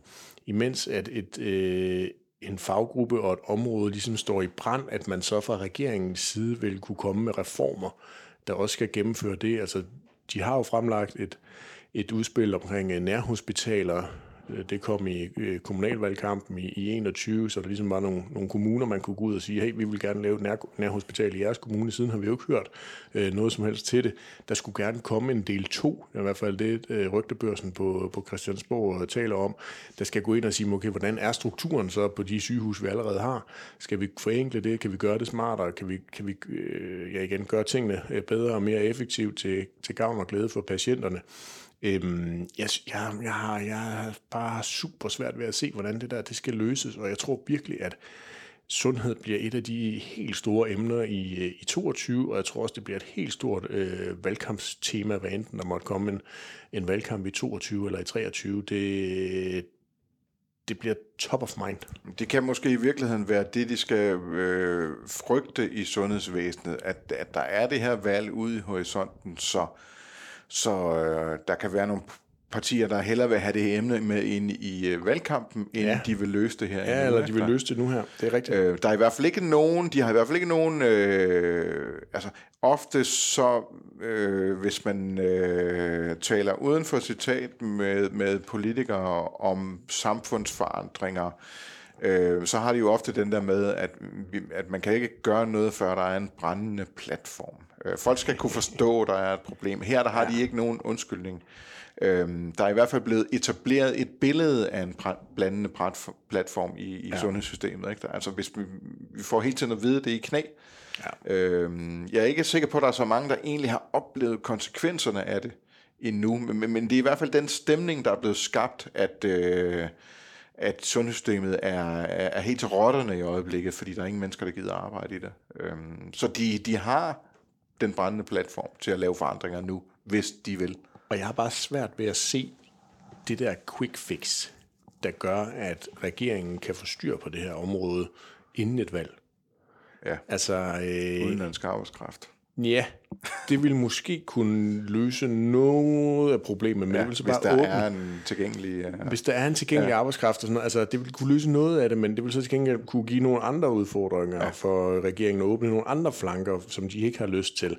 imens at et, øh, en faggruppe og et område ligesom står i brand, at man så fra regeringens side vil kunne komme med reformer, der også skal gennemføre det. Altså, de har jo fremlagt et, et udspil omkring øh, nærhospitaler, det kom i øh, kommunalvalgkampen i, i 21, så der ligesom var nogle, nogle kommuner, man kunne gå ud og sige, hey, vi vil gerne lave et nær, nærhospital i jeres kommune. Siden har vi jo ikke hørt øh, noget som helst til det. Der skulle gerne komme en del 2, i hvert fald det øh, rygtebørsen på, på Christiansborg øh, taler om, der skal gå ind og sige, okay, hvordan er strukturen så på de sygehus, vi allerede har? Skal vi forenkle det? Kan vi gøre det smartere? Kan vi, kan vi øh, ja, igen gøre tingene øh, bedre og mere effektivt til, til gavn og glæde for patienterne? Øhm, jeg, jeg, jeg, har, jeg har bare super svært ved at se, hvordan det der det skal løses, og jeg tror virkelig, at sundhed bliver et af de helt store emner i, øh, i 22, og jeg tror også, det bliver et helt stort øh, valgkampstema, hvad enten der måtte komme en, en valgkamp i 22 eller i 23. Det, det bliver top of mind. Det kan måske i virkeligheden være det, de skal øh, frygte i sundhedsvæsenet, at, at der er det her valg ude i horisonten, så så øh, der kan være nogle partier, der hellere vil have det emne med ind i øh, valgkampen, end ja. de vil løse det her. Ja, eller de vil løse det nu her. Det er rigtigt. Øh, der er i hvert fald ikke nogen, de har i hvert fald ikke nogen, øh, altså ofte så, øh, hvis man øh, taler uden for citat med, med politikere om samfundsforandringer, øh, så har de jo ofte den der med, at, at man kan ikke gøre noget, før der er en brændende platform. Øh, folk skal kunne forstå, at der er et problem. Her der har ja. de ikke nogen undskyldning. Øhm, der er i hvert fald blevet etableret et billede af en blandende platform i, i ja. sundhedssystemet. Ikke? Der, altså hvis vi, vi får hele tiden at vide det i knæ. Ja. Øhm, jeg er ikke sikker på, at der er så mange, der egentlig har oplevet konsekvenserne af det endnu, men, men det er i hvert fald den stemning, der er blevet skabt, at... Øh, at sundhedssystemet er, er, er helt til rotterne i øjeblikket, fordi der er ingen mennesker, der gider arbejde i det. Øhm, så de, de har den brændende platform til at lave forandringer nu, hvis de vil. Og jeg har bare svært ved at se det der quick fix, der gør, at regeringen kan få styr på det her område inden et valg. Ja, altså, øh, udenlandsk arbejdskraft. Ja, det vil måske kunne løse noget af problemet, men ja, det vil så hvis bare der åbne. er en tilgængelig... Ja. Hvis der er en tilgængelig ja. arbejdskraft, og sådan noget, altså det vil kunne løse noget af det, men det vil så til gengæld kunne give nogle andre udfordringer ja. for regeringen at åbne nogle andre flanker, som de ikke har lyst til.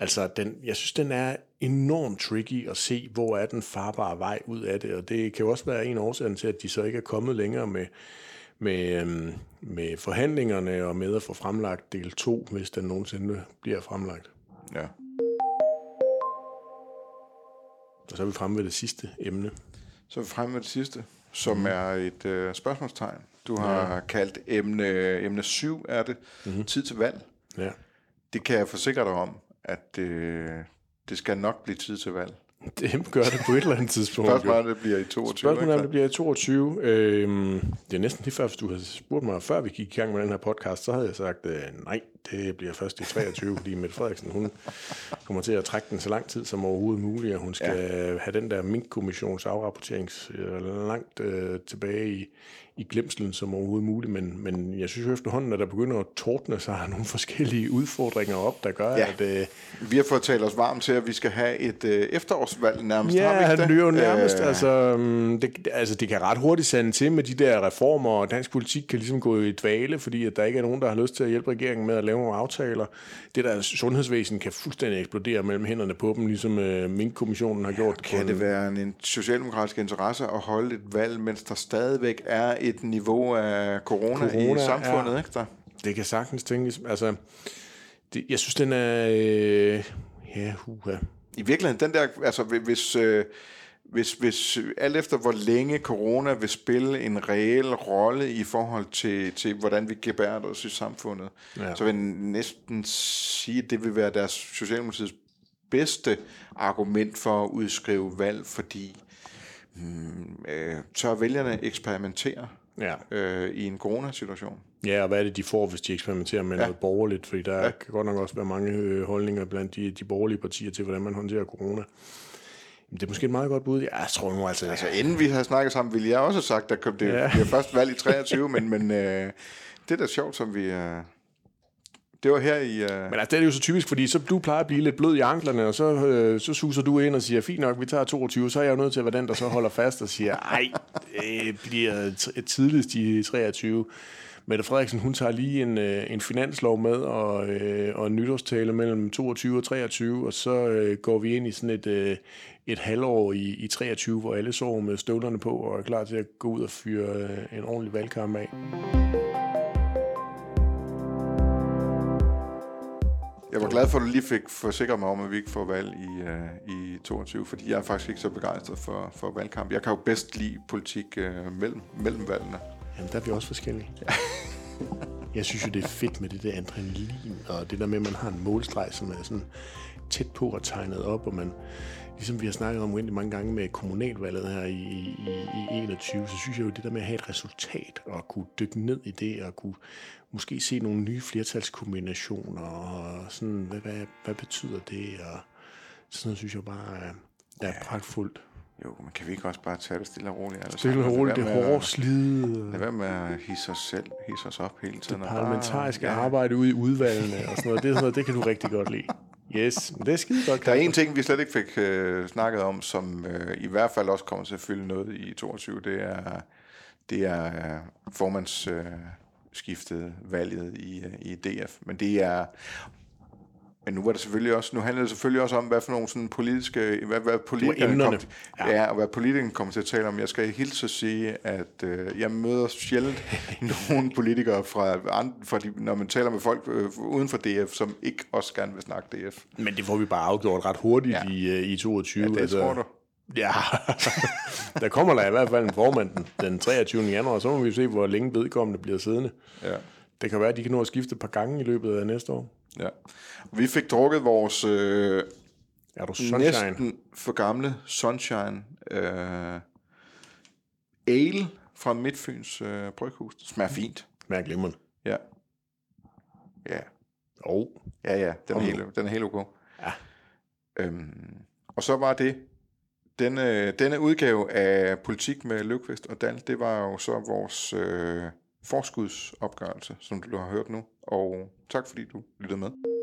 Altså, den, jeg synes, den er enormt tricky at se, hvor er den farbare vej ud af det, og det kan jo også være en årsag til, at de så ikke er kommet længere med, med, øhm, med forhandlingerne og med at få fremlagt del 2, hvis den nogensinde bliver fremlagt. Ja. Og så er vi fremme ved det sidste emne. Så er vi fremme ved det sidste, som mm. er et øh, spørgsmålstegn. Du har ja. kaldt emne, emne 7, er det, mm-hmm. tid til valg. Ja. Det kan jeg forsikre dig om, at øh, det skal nok blive tid til valg. Det gør det på et eller andet tidspunkt. Spørgsmålet er, det bliver i 22. Spørgsmålet er, det bliver i 22. Øhm, det er næsten lige før, hvis du havde spurgt mig, før vi gik i gang med den her podcast, så havde jeg sagt, øh, nej, det bliver først i 23, fordi Mette Frederiksen, hun kommer til at trække den så lang tid som overhovedet muligt, og hun skal ja. have den der Mink-kommissions afrapportering øh, langt øh, tilbage i, i glemselen som overhovedet muligt, men, men jeg synes jo efterhånden, at der begynder at tordne sig (laughs) nogle forskellige udfordringer op, der gør, ja. at... Øh, vi har fået talt os varmt til, at vi skal have et øh, efterårsvalg nærmest, ja, har vi ikke det? Ja, nærmest. Øh. Altså, mm, det, altså, det kan ret hurtigt sande til med de der reformer, og dansk politik kan ligesom gå i dvale, fordi at der ikke er nogen, der har lyst til at hjælpe regeringen med at lave nogle aftaler. Det der sundhedsvæsen kan fuldstændig eksplodere mellem hænderne på dem, ligesom øh, Mink-kommissionen har gjort. Ja, kan det være en socialdemokratisk interesse at holde et valg, mens der stadigvæk er et niveau af corona, corona i samfundet, ja. ikke der? Det kan sagtens tænkes. Altså, det, jeg synes, den er... Øh, ja, huha. I virkeligheden, den der... Altså, hvis... Øh, hvis, hvis alt efter hvor længe corona vil spille en reel rolle i forhold til, til hvordan vi gebærer os i samfundet, ja. så vil jeg næsten sige, at det vil være deres Socialdemokratiets bedste argument for at udskrive valg, fordi hmm, øh, tør vælgerne eksperimentere Ja. øh, i en coronasituation. ja, og hvad er det, de får, hvis de eksperimenterer med ja. noget borgerligt? Fordi der ja. kan godt nok også være mange øh, holdninger blandt de, de borgerlige partier til, hvordan man håndterer corona. Det er måske et meget godt bud. Jeg tror nu altså... Altså inden vi havde snakket sammen, ville jeg også have sagt, at det Ja. ja. bliver først valg i 23, men, men øh, det er da sjovt, som vi... Øh, det var her i... Øh, Men altså, det er jo så typisk, fordi så du plejer at blive lidt blød i anklerne, og så, øh, så suser du ind og siger, fint nok, vi tager 22, så er jeg jo nødt til at være den, der så holder fast og siger, ej, det bliver tidligst i 23. Mette Frederiksen, hun tager lige en, øh, en finanslov med og, øh, og en nytårstale mellem 22 og 23, og så øh, går vi ind i sådan et, øh, et halvår i, i 23, hvor alle sover med støvlerne på og er klar til at gå ud og fyre øh, en ordentlig valgkamp af. jeg var glad for, at du lige fik forsikret mig om, at vi ikke får valg i, øh, i 22, fordi jeg er faktisk ikke så begejstret for, for valgkamp. Jeg kan jo bedst lide politik øh, mellem, mellem valgene. Jamen, der er vi også forskellige. (laughs) Jeg synes jo, det er fedt med det der adrenalin, og det der med, at man har en målstreg, som er sådan tæt på og tegnet op, og man, ligesom vi har snakket om rigtig mange gange med kommunalvalget her i, i, i 21, så synes jeg jo, det der med at have et resultat, og kunne dykke ned i det, og kunne måske se nogle nye flertalskombinationer, og sådan, hvad, hvad, hvad betyder det, og sådan noget, synes jeg bare er, er pragtfuldt. Jo, men kan vi ikke også bare tage det stille og roligt? alle Stille og roligt, det hårde slide, Lad være med at hisse os selv, hisse os op hele tiden. og bare- parlamentariske ja. arbejde ude i udvalgene og sådan noget. Det, sådan noget, det kan du rigtig godt lide. Yes, men det er skide godt. Der er en ting, vi slet ikke fik øh, snakket om, som øh, i hvert fald også kommer til at fylde noget i 22, det er, det er øh, formandsskiftet, øh, skiftet, valget i, øh, i DF. Men det er... Men nu var det selvfølgelig også, nu handler det selvfølgelig også om, hvad for nogle sådan politiske, hvad, hvad politikerne kom, ja. ja. og hvad politikerne kommer til at tale om. Jeg skal hilse at sige, at øh, jeg møder sjældent (laughs) nogle politikere fra, fra de, når man taler med folk øh, uden for DF, som ikke også gerne vil snakke DF. Men det får vi bare afgjort ret hurtigt ja. I, uh, i 22. Ja, det tror du. Ja, (laughs) der kommer der i hvert fald en formand den, den 23. januar, så må vi se, hvor længe vedkommende bliver siddende. Ja. Det kan være, at de kan nå at skifte et par gange i løbet af næste år. Ja. Vi fik drukket vores øh, Er du sunshine? næsten for gamle Sunshine øh, Ale fra Midtfyns øh, Bryghus. Det smager fint. Smager glimrende. Ja. Ja. Oh. Ja, ja. Den er Kom helt, den er helt okay. Ja. Øhm, og så var det denne, denne udgave af Politik med Løvqvist og Dal, det var jo så vores øh, forskudsopgørelse, som du har hørt nu. Og tak fordi du lyttede med.